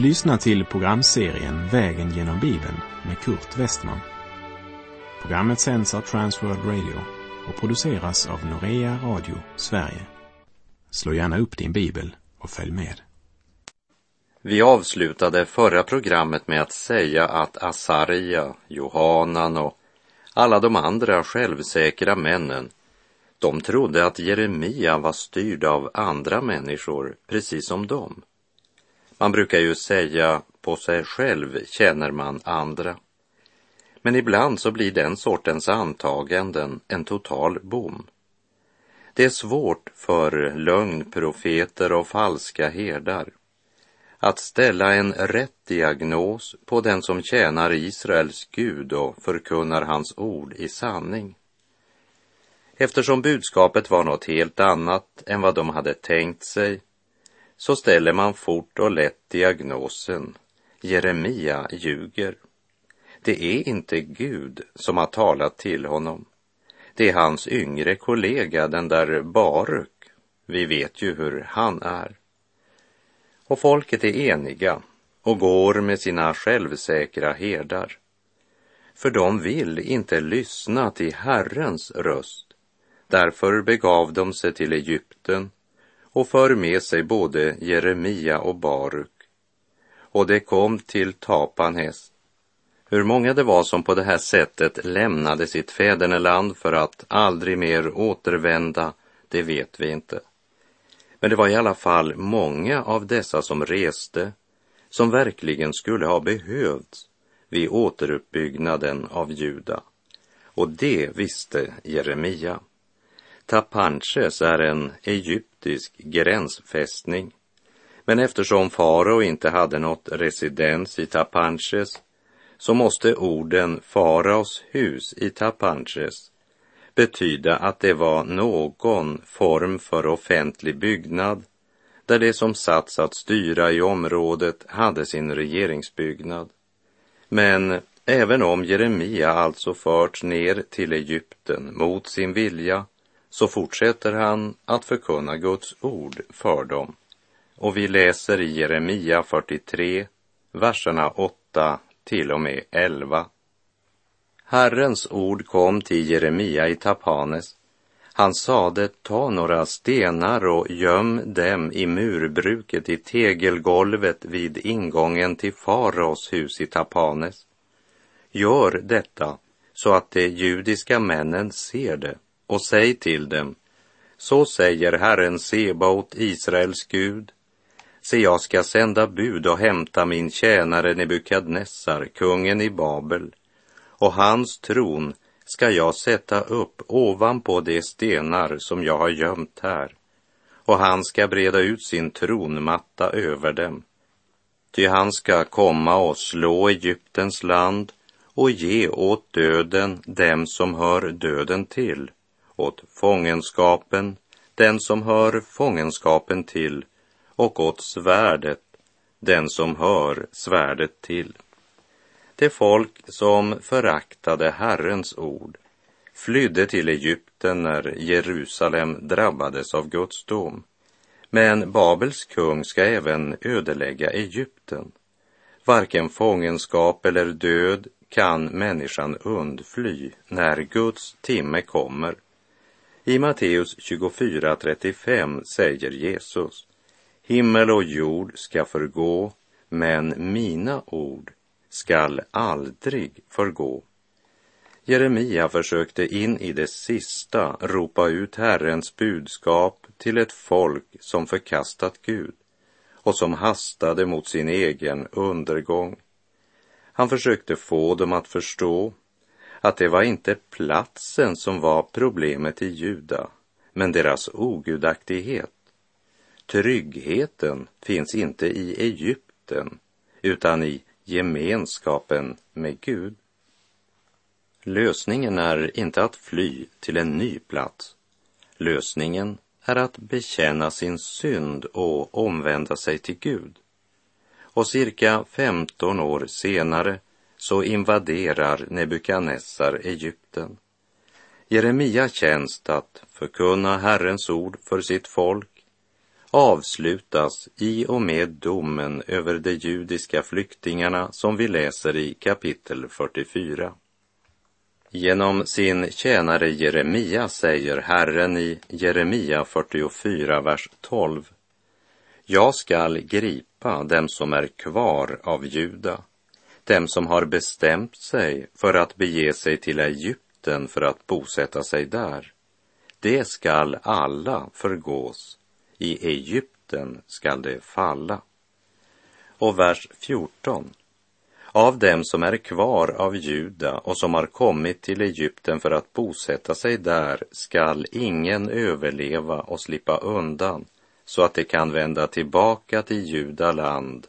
Du lyssnar till programserien Vägen genom Bibeln med Kurt Westman. Programmet sänds av Transworld Radio och produceras av Norea Radio Sverige. Slå gärna upp din bibel och följ med. Vi avslutade förra programmet med att säga att Asaria, Johanan och alla de andra självsäkra männen, de trodde att Jeremia var styrd av andra människor, precis som dem. Man brukar ju säga på sig själv känner man andra. Men ibland så blir den sortens antaganden en total bom. Det är svårt för lögnprofeter och falska herdar att ställa en rätt diagnos på den som tjänar Israels Gud och förkunnar hans ord i sanning. Eftersom budskapet var något helt annat än vad de hade tänkt sig så ställer man fort och lätt diagnosen Jeremia ljuger. Det är inte Gud som har talat till honom. Det är hans yngre kollega, den där Baruk. Vi vet ju hur han är. Och folket är eniga och går med sina självsäkra herdar. För de vill inte lyssna till Herrens röst. Därför begav de sig till Egypten och för med sig både Jeremia och Baruk. Och det kom till Tapanhes. Hur många det var som på det här sättet lämnade sitt fäderneland för att aldrig mer återvända, det vet vi inte. Men det var i alla fall många av dessa som reste som verkligen skulle ha behövts vid återuppbyggnaden av Juda. Och det visste Jeremia. Tapanches är en egyptisk gränsfästning. Men eftersom farao inte hade något residens i Tapanches så måste orden faraos hus i Tapanches betyda att det var någon form för offentlig byggnad där det som satts att styra i området hade sin regeringsbyggnad. Men även om Jeremia alltså förts ner till Egypten mot sin vilja så fortsätter han att förkunna Guds ord för dem. Och vi läser i Jeremia 43, verserna 8 till och med 11. Herrens ord kom till Jeremia i Tapanes. Han sade, ta några stenar och göm dem i murbruket i tegelgolvet vid ingången till faraos hus i Tapanes. Gör detta så att de judiska männen ser det och säg till dem, så säger Herren Sebaot, Israels Gud, se jag ska sända bud och hämta min tjänare Nebukadnessar, kungen i Babel, och hans tron ska jag sätta upp ovanpå de stenar som jag har gömt här, och han ska breda ut sin tronmatta över dem. Ty han ska komma och slå Egyptens land och ge åt döden dem som hör döden till åt fångenskapen, den som hör fångenskapen till, och åt svärdet, den som hör svärdet till. Det folk som föraktade Herrens ord flydde till Egypten när Jerusalem drabbades av Guds dom. Men Babels kung ska även ödelägga Egypten. Varken fångenskap eller död kan människan undfly när Guds timme kommer. I Matteus 24.35 säger Jesus, himmel och jord ska förgå, men mina ord skall aldrig förgå. Jeremia försökte in i det sista ropa ut Herrens budskap till ett folk som förkastat Gud och som hastade mot sin egen undergång. Han försökte få dem att förstå att det var inte platsen som var problemet i Juda, men deras ogudaktighet. Tryggheten finns inte i Egypten, utan i gemenskapen med Gud. Lösningen är inte att fly till en ny plats. Lösningen är att bekänna sin synd och omvända sig till Gud. Och cirka 15 år senare så invaderar Nebukadnessar Egypten. Jeremia tjänst att förkunna Herrens ord för sitt folk avslutas i och med domen över de judiska flyktingarna som vi läser i kapitel 44. Genom sin tjänare Jeremia säger Herren i Jeremia 44, vers 12. Jag skall gripa dem som är kvar av Juda, dem som har bestämt sig för att bege sig till Egypten för att bosätta sig där. Det skall alla förgås, i Egypten skall det falla. Och vers 14. Av dem som är kvar av Juda och som har kommit till Egypten för att bosätta sig där skall ingen överleva och slippa undan så att de kan vända tillbaka till Juda land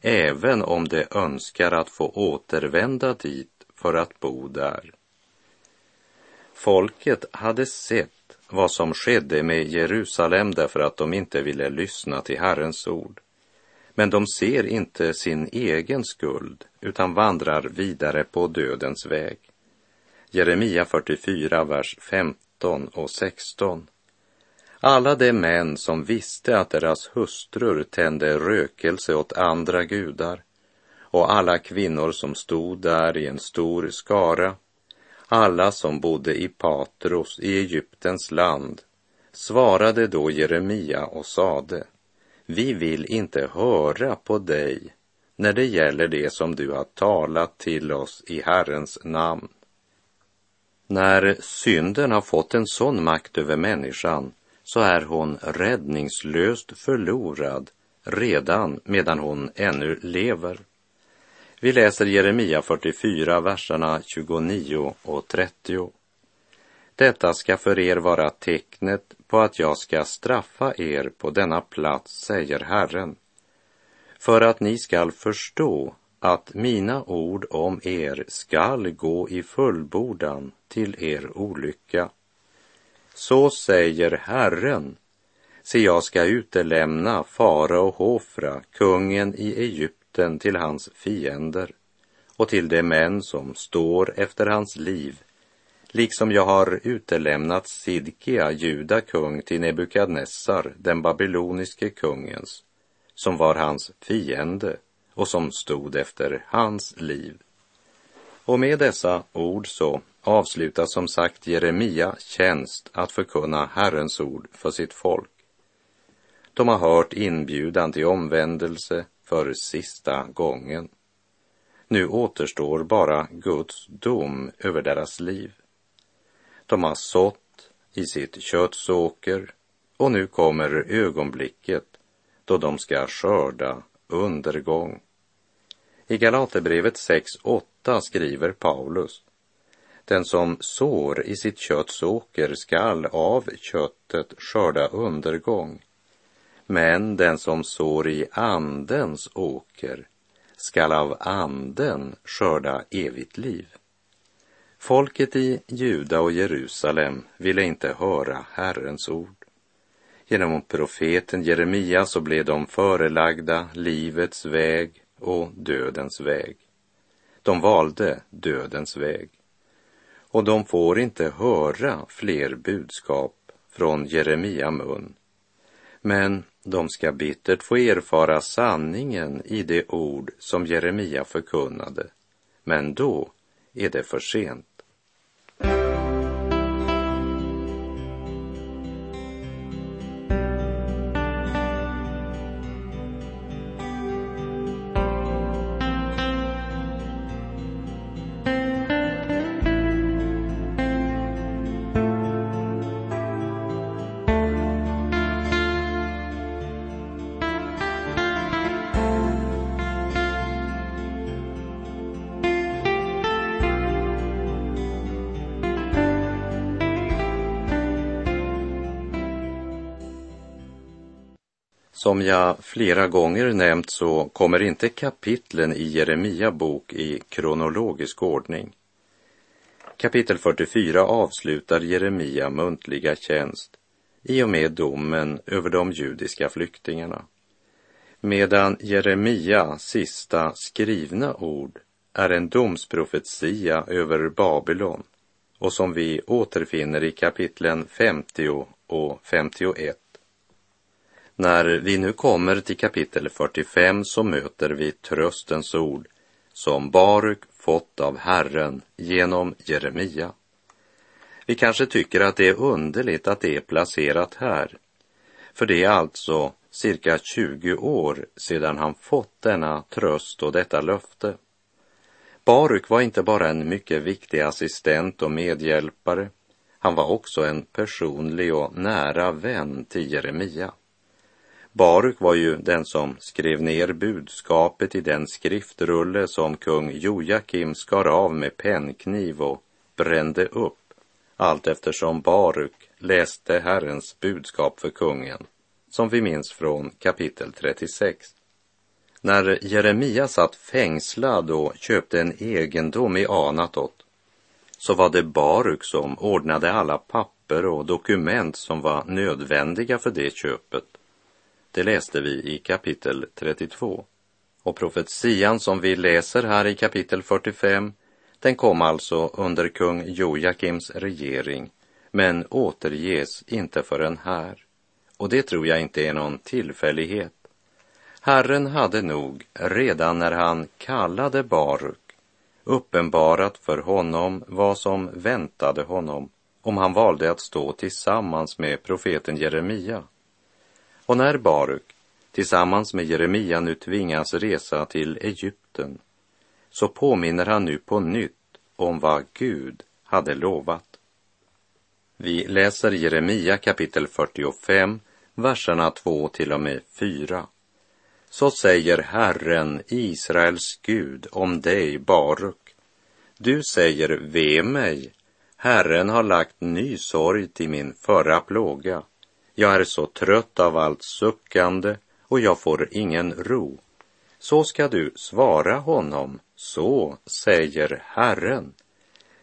även om de önskar att få återvända dit för att bo där. Folket hade sett vad som skedde med Jerusalem därför att de inte ville lyssna till Herrens ord. Men de ser inte sin egen skuld utan vandrar vidare på dödens väg. Jeremia 44, vers 15 och 16. Alla de män som visste att deras hustrur tände rökelse åt andra gudar och alla kvinnor som stod där i en stor skara, alla som bodde i Patros i Egyptens land, svarade då Jeremia och sade, vi vill inte höra på dig när det gäller det som du har talat till oss i Herrens namn. När synden har fått en sån makt över människan så är hon räddningslöst förlorad redan medan hon ännu lever. Vi läser Jeremia 44, verserna 29 och 30. Detta ska för er vara tecknet på att jag ska straffa er på denna plats, säger Herren, för att ni skall förstå att mina ord om er skall gå i fullbordan till er olycka. Så säger Herren, se jag ska utelämna farao Hofra, kungen i Egypten, till hans fiender och till de män som står efter hans liv liksom jag har utelämnat Sidkia, juda kung, till Nebukadnessar, den babyloniske kungens, som var hans fiende och som stod efter hans liv. Och med dessa ord så avslutar som sagt Jeremia tjänst att förkunna Herrens ord för sitt folk. De har hört inbjudan till omvändelse för sista gången. Nu återstår bara Guds dom över deras liv. De har sått i sitt köttsåker och nu kommer ögonblicket då de ska skörda undergång. I Galaterbrevet 6.8 skriver Paulus den som sår i sitt kötts åker skall av köttet skörda undergång. Men den som sår i andens åker skall av anden skörda evigt liv. Folket i Juda och Jerusalem ville inte höra Herrens ord. Genom profeten Jeremia så blev de förelagda livets väg och dödens väg. De valde dödens väg. Och de får inte höra fler budskap från Jeremia mun. Men de ska bittert få erfara sanningen i det ord som Jeremia förkunnade. Men då är det för sent. Som jag flera gånger nämnt så kommer inte kapitlen i Jeremia bok i kronologisk ordning. Kapitel 44 avslutar Jeremia muntliga tjänst i och med domen över de judiska flyktingarna. Medan Jeremia sista skrivna ord är en domsprofetia över Babylon och som vi återfinner i kapitlen 50 och 51 när vi nu kommer till kapitel 45 så möter vi tröstens ord som Baruk fått av Herren genom Jeremia. Vi kanske tycker att det är underligt att det är placerat här. För det är alltså cirka 20 år sedan han fått denna tröst och detta löfte. Baruk var inte bara en mycket viktig assistent och medhjälpare. Han var också en personlig och nära vän till Jeremia. Baruk var ju den som skrev ner budskapet i den skriftrulle som kung Jojakim skar av med pennkniv och brände upp allt eftersom Baruk läste Herrens budskap för kungen, som vi minns från kapitel 36. När Jeremia satt fängslad och köpte en egendom i Anatot så var det Baruk som ordnade alla papper och dokument som var nödvändiga för det köpet. Det läste vi i kapitel 32. Och profetian som vi läser här i kapitel 45, den kom alltså under kung Jojakims regering, men återges inte förrän här. Och det tror jag inte är någon tillfällighet. Herren hade nog redan när han kallade Baruk uppenbarat för honom vad som väntade honom om han valde att stå tillsammans med profeten Jeremia. Och när Baruk tillsammans med Jeremia nu tvingas resa till Egypten så påminner han nu på nytt om vad Gud hade lovat. Vi läser Jeremia kapitel 45, verserna 2 till och med 4. Så säger Herren, Israels Gud, om dig, Baruk. Du säger, ve mig, Herren har lagt ny sorg till min förra plåga. Jag är så trött av allt suckande och jag får ingen ro. Så ska du svara honom, så säger Herren.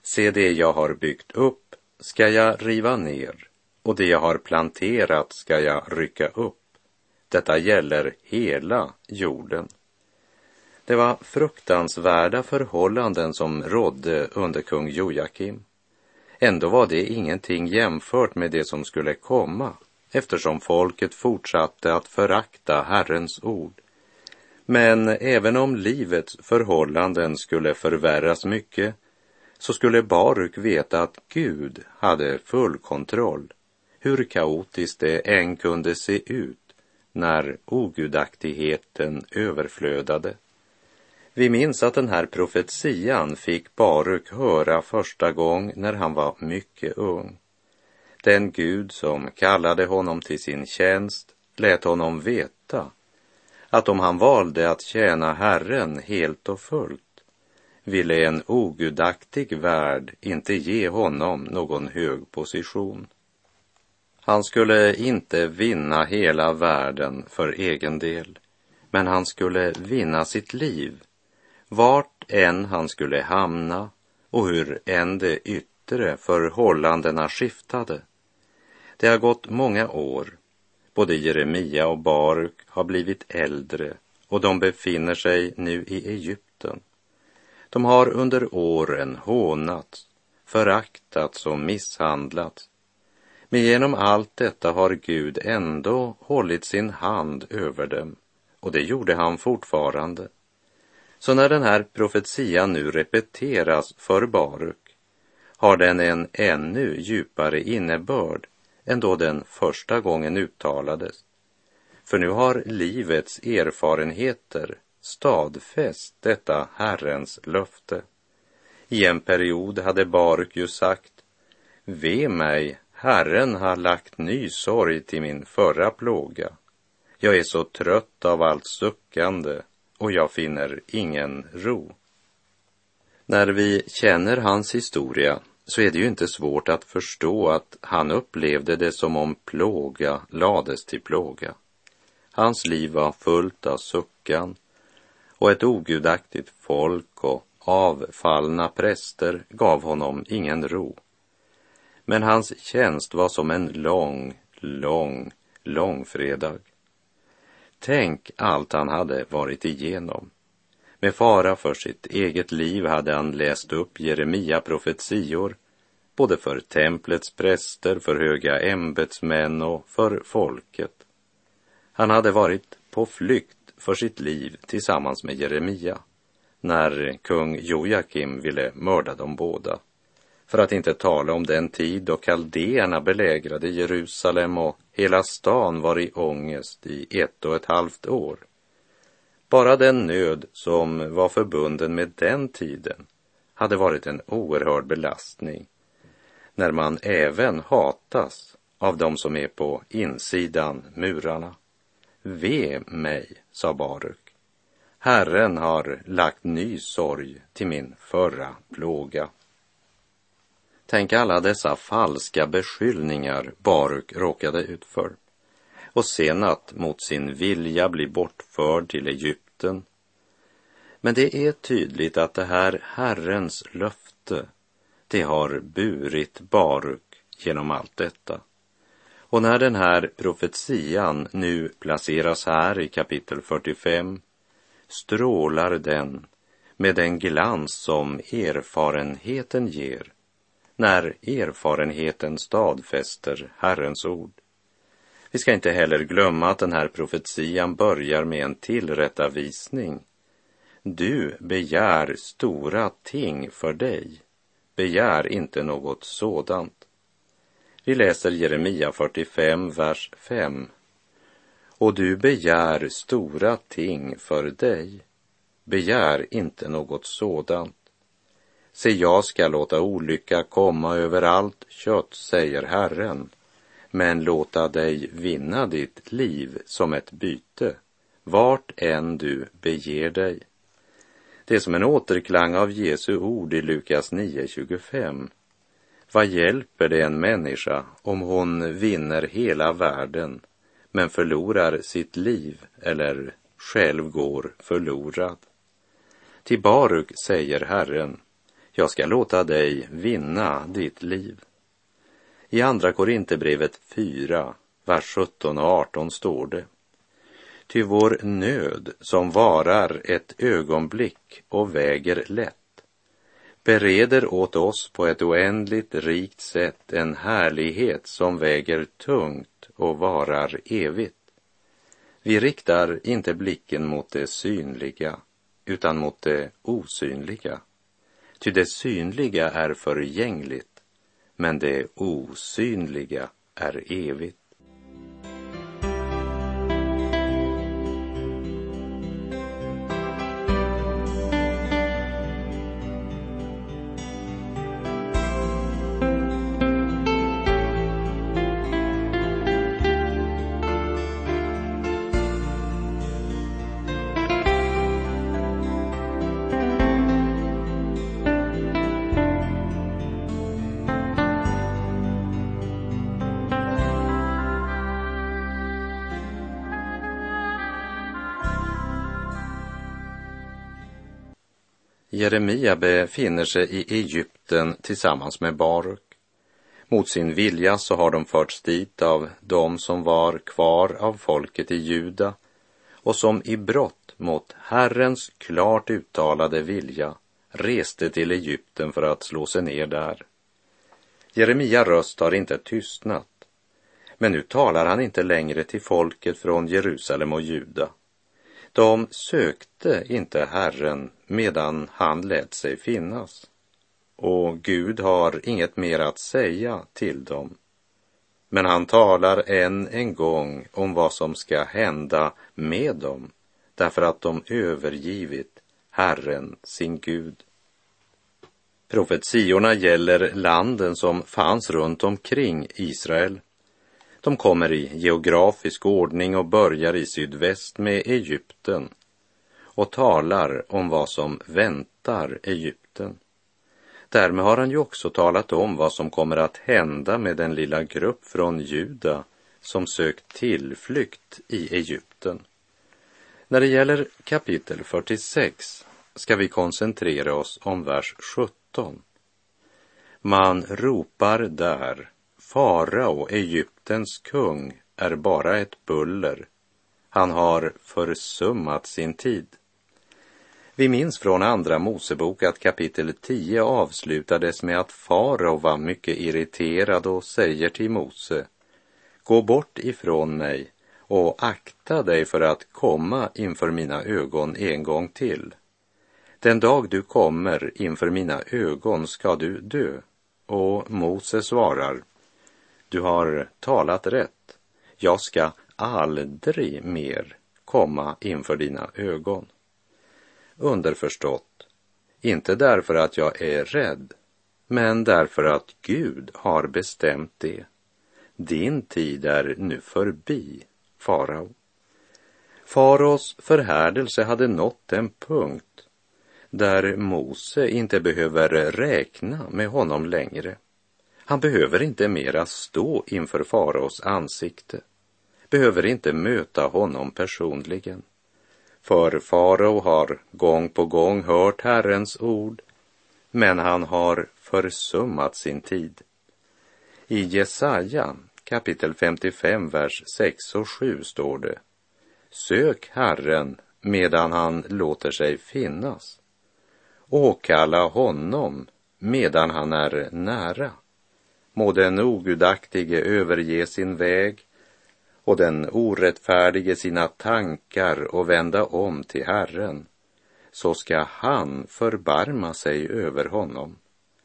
Se det jag har byggt upp ska jag riva ner och det jag har planterat ska jag rycka upp. Detta gäller hela jorden. Det var fruktansvärda förhållanden som rådde under kung Joakim. Ändå var det ingenting jämfört med det som skulle komma eftersom folket fortsatte att förakta Herrens ord. Men även om livets förhållanden skulle förvärras mycket så skulle Baruk veta att Gud hade full kontroll, hur kaotiskt det än kunde se ut när ogudaktigheten överflödade. Vi minns att den här profetian fick Baruk höra första gång när han var mycket ung. Den Gud som kallade honom till sin tjänst lät honom veta att om han valde att tjäna Herren helt och fullt ville en ogudaktig värld inte ge honom någon hög position. Han skulle inte vinna hela världen för egen del, men han skulle vinna sitt liv, vart än han skulle hamna och hur än det yttre förhållandena skiftade. Det har gått många år. Både Jeremia och Baruk har blivit äldre och de befinner sig nu i Egypten. De har under åren hånats, föraktats och misshandlats men genom allt detta har Gud ändå hållit sin hand över dem och det gjorde han fortfarande. Så när den här profetian nu repeteras för Baruk har den en ännu djupare innebörd än då den första gången uttalades. För nu har livets erfarenheter stadfäst detta Herrens löfte. I en period hade Baruk ju sagt, Ve mig, Herren har lagt ny sorg till min förra plåga. Jag är så trött av allt suckande och jag finner ingen ro. När vi känner hans historia så är det ju inte svårt att förstå att han upplevde det som om plåga lades till plåga. Hans liv var fullt av suckan och ett ogudaktigt folk och avfallna präster gav honom ingen ro. Men hans tjänst var som en lång, lång, långfredag. Tänk allt han hade varit igenom. Med fara för sitt eget liv hade han läst upp Jeremia profetior, både för templets präster, för höga ämbetsmän och för folket. Han hade varit på flykt för sitt liv tillsammans med Jeremia när kung Joakim ville mörda dem båda. För att inte tala om den tid då kaldéerna belägrade Jerusalem och hela stan var i ångest i ett och ett halvt år. Bara den nöd som var förbunden med den tiden hade varit en oerhörd belastning när man även hatas av dem som är på insidan murarna. Ve mig, sa Baruk. Herren har lagt ny sorg till min förra plåga. Tänk alla dessa falska beskyllningar Baruk råkade ut för och sen att mot sin vilja bli bortförd till Egypten. Men det är tydligt att det här Herrens löfte, det har burit Baruk genom allt detta. Och när den här profetian nu placeras här i kapitel 45 strålar den med den glans som erfarenheten ger när erfarenheten stadfäster Herrens ord. Vi ska inte heller glömma att den här profetian börjar med en tillrättavisning. Du begär stora ting för dig. Begär inte något sådant. Vi läser Jeremia 45, vers 5. Och du begär stora ting för dig. Begär inte något sådant. Se, jag ska låta olycka komma över allt kött, säger Herren, men låta dig vinna ditt liv som ett byte, vart än du beger dig. Det är som en återklang av Jesu ord i Lukas 9.25. Vad hjälper det en människa om hon vinner hela världen men förlorar sitt liv eller själv går förlorad? Till Baruk säger Herren, jag ska låta dig vinna ditt liv. I Andra Korinthierbrevet 4, vers 17 och 18 står det. Ty vår nöd som varar ett ögonblick och väger lätt bereder åt oss på ett oändligt rikt sätt en härlighet som väger tungt och varar evigt. Vi riktar inte blicken mot det synliga utan mot det osynliga. Ty det synliga är förgängligt, men det osynliga är evigt. Jeremia befinner sig i Egypten tillsammans med Baruk. Mot sin vilja så har de förts dit av de som var kvar av folket i Juda och som i brott mot Herrens klart uttalade vilja reste till Egypten för att slå sig ner där. Jeremia röst har inte tystnat, men nu talar han inte längre till folket från Jerusalem och Juda de sökte inte Herren medan han lät sig finnas. Och Gud har inget mer att säga till dem. Men han talar än en gång om vad som ska hända med dem därför att de övergivit Herren, sin Gud. Profetiorna gäller landen som fanns runt omkring Israel de kommer i geografisk ordning och börjar i sydväst med Egypten och talar om vad som väntar Egypten. Därmed har han ju också talat om vad som kommer att hända med den lilla grupp från Juda som sökt tillflykt i Egypten. När det gäller kapitel 46 ska vi koncentrera oss om vers 17. Man ropar där Farao, Egyptens kung, är bara ett buller. Han har försummat sin tid. Vi minns från Andra Mosebok att kapitel 10 avslutades med att farao var mycket irriterad och säger till Mose Gå bort ifrån mig och akta dig för att komma inför mina ögon en gång till. Den dag du kommer inför mina ögon ska du dö. Och Mose svarar, du har talat rätt. Jag ska aldrig mer komma inför dina ögon. Underförstått, inte därför att jag är rädd, men därför att Gud har bestämt det. Din tid är nu förbi, farao. Faraos förhärdelse hade nått en punkt där Mose inte behöver räkna med honom längre. Han behöver inte mera stå inför faraos ansikte, behöver inte möta honom personligen. För farao har gång på gång hört Herrens ord, men han har försummat sin tid. I Jesaja kapitel 55, vers 6 och 7 står det Sök Herren medan han låter sig finnas. Åkalla honom medan han är nära. Må den ogudaktige överge sin väg och den orättfärdige sina tankar och vända om till Herren, så ska han förbarma sig över honom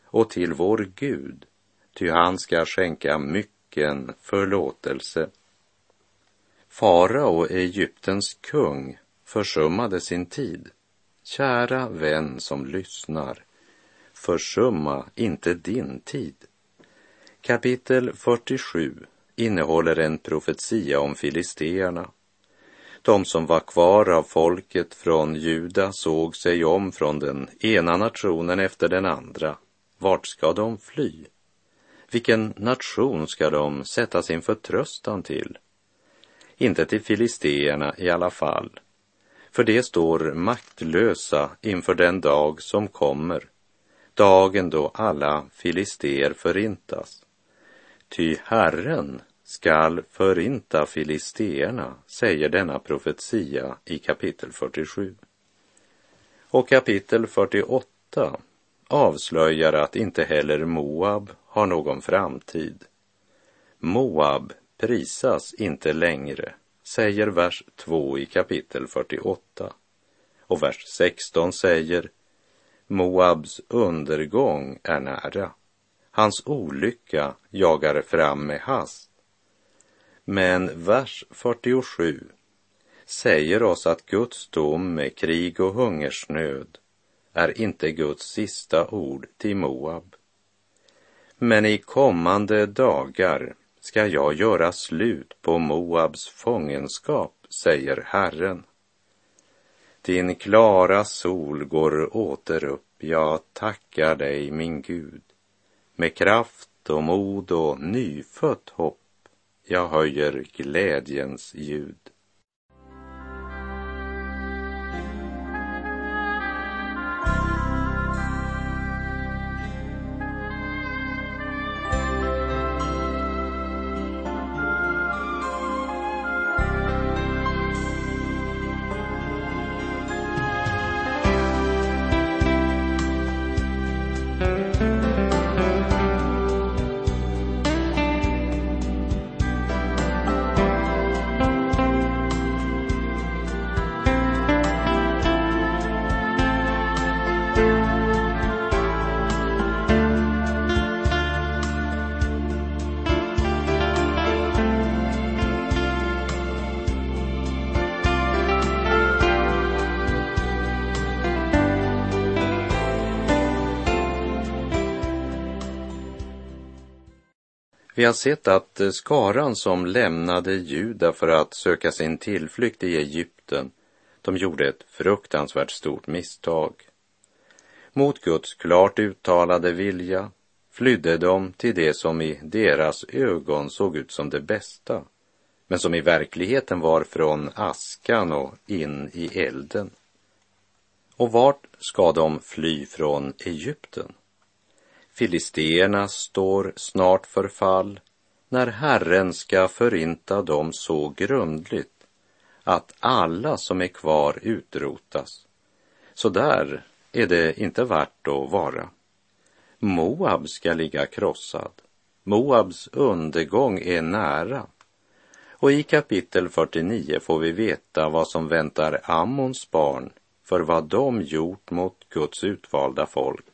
och till vår Gud, ty han ska skänka mycken förlåtelse. Farao, Egyptens kung, försummade sin tid. Kära vän som lyssnar, försumma inte din tid. Kapitel 47 innehåller en profetia om filisteerna. De som var kvar av folket från Juda såg sig om från den ena nationen efter den andra. Vart ska de fly? Vilken nation ska de sätta sin förtröstan till? Inte till filisteerna i alla fall, för de står maktlösa inför den dag som kommer, dagen då alla filister förintas. Ty Herren skall förinta filisteerna, säger denna profetia i kapitel 47. Och kapitel 48 avslöjar att inte heller Moab har någon framtid. Moab prisas inte längre, säger vers 2 i kapitel 48. Och vers 16 säger Moabs undergång är nära. Hans olycka jagar fram med hast. Men vers 47 säger oss att Guds dom med krig och hungersnöd är inte Guds sista ord till Moab. Men i kommande dagar ska jag göra slut på Moabs fångenskap, säger Herren. Din klara sol går åter upp, jag tackar dig, min Gud. Med kraft och mod och nyfött hopp jag höjer glädjens ljud. Vi har sett att eh, skaran som lämnade Juda för att söka sin tillflykt i Egypten, de gjorde ett fruktansvärt stort misstag. Mot Guds klart uttalade vilja flydde de till det som i deras ögon såg ut som det bästa, men som i verkligheten var från askan och in i elden. Och vart ska de fly från Egypten? Filisteerna står snart för fall när Herren ska förinta dem så grundligt att alla som är kvar utrotas. Så där är det inte värt att vara. Moab ska ligga krossad. Moabs undergång är nära. Och i kapitel 49 får vi veta vad som väntar Ammons barn för vad de gjort mot Guds utvalda folk.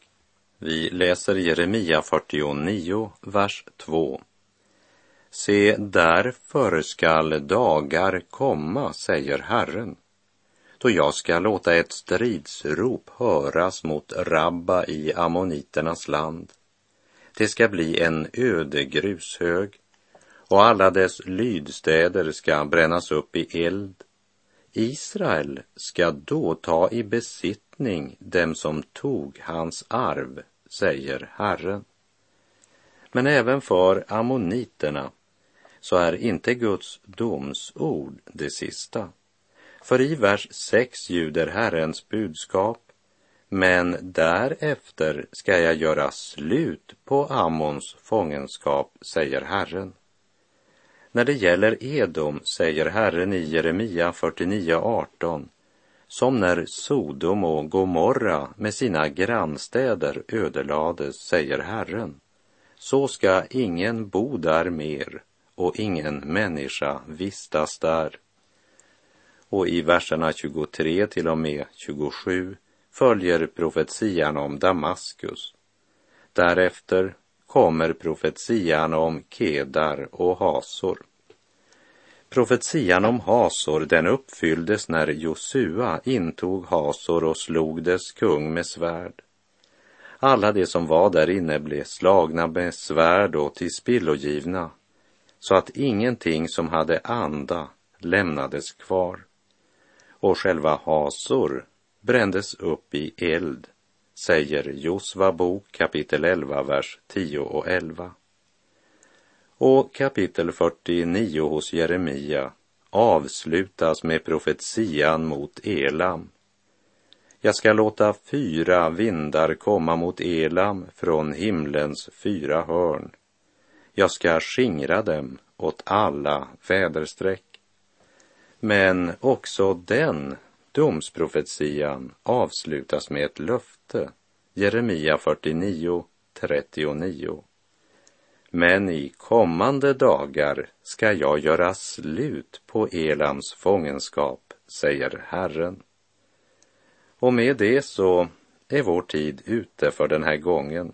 Vi läser Jeremia 49, vers 2. Se, därför skall dagar komma, säger Herren, då jag ska låta ett stridsrop höras mot Rabba i ammoniternas land. Det ska bli en öde grushög och alla dess lydstäder ska brännas upp i eld. Israel ska då ta i besittning dem som tog hans arv, säger Herren. Men även för ammoniterna så är inte Guds domsord det sista. För i vers 6 ljuder Herrens budskap men därefter ska jag göra slut på Ammons fångenskap, säger Herren. När det gäller Edom säger Herren i Jeremia 49.18 som när Sodom och Gomorra med sina grannstäder ödelades, säger Herren. Så ska ingen bo där mer och ingen människa vistas där. Och i verserna 23 till och med 27 följer profetian om Damaskus. Därefter kommer profetian om Kedar och Hasor. Profetian om Hasor den uppfylldes när Josua intog Hasor och slog dess kung med svärd. Alla de som var där inne blev slagna med svärd och tillspillogivna så att ingenting som hade anda lämnades kvar. Och själva Hasor brändes upp i eld, säger Josva bok kapitel 11, vers 10 och 11. Och kapitel 49 hos Jeremia avslutas med profetian mot Elam. Jag ska låta fyra vindar komma mot Elam från himlens fyra hörn. Jag ska skingra dem åt alla väderstreck. Men också den domsprofetian avslutas med ett löfte, Jeremia 49, 39. Men i kommande dagar ska jag göra slut på Elams fångenskap, säger Herren. Och med det så är vår tid ute för den här gången.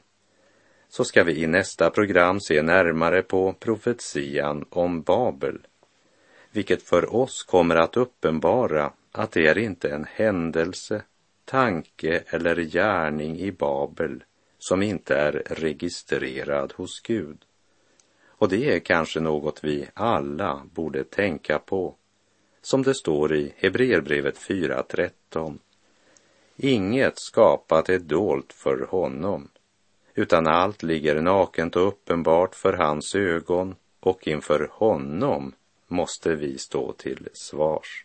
Så ska vi i nästa program se närmare på profetian om Babel, vilket för oss kommer att uppenbara att det är inte en händelse, tanke eller gärning i Babel som inte är registrerad hos Gud. Och det är kanske något vi alla borde tänka på, som det står i Hebreerbrevet 4.13. Inget skapat är dolt för honom, utan allt ligger nakent och uppenbart för hans ögon och inför honom måste vi stå till svars.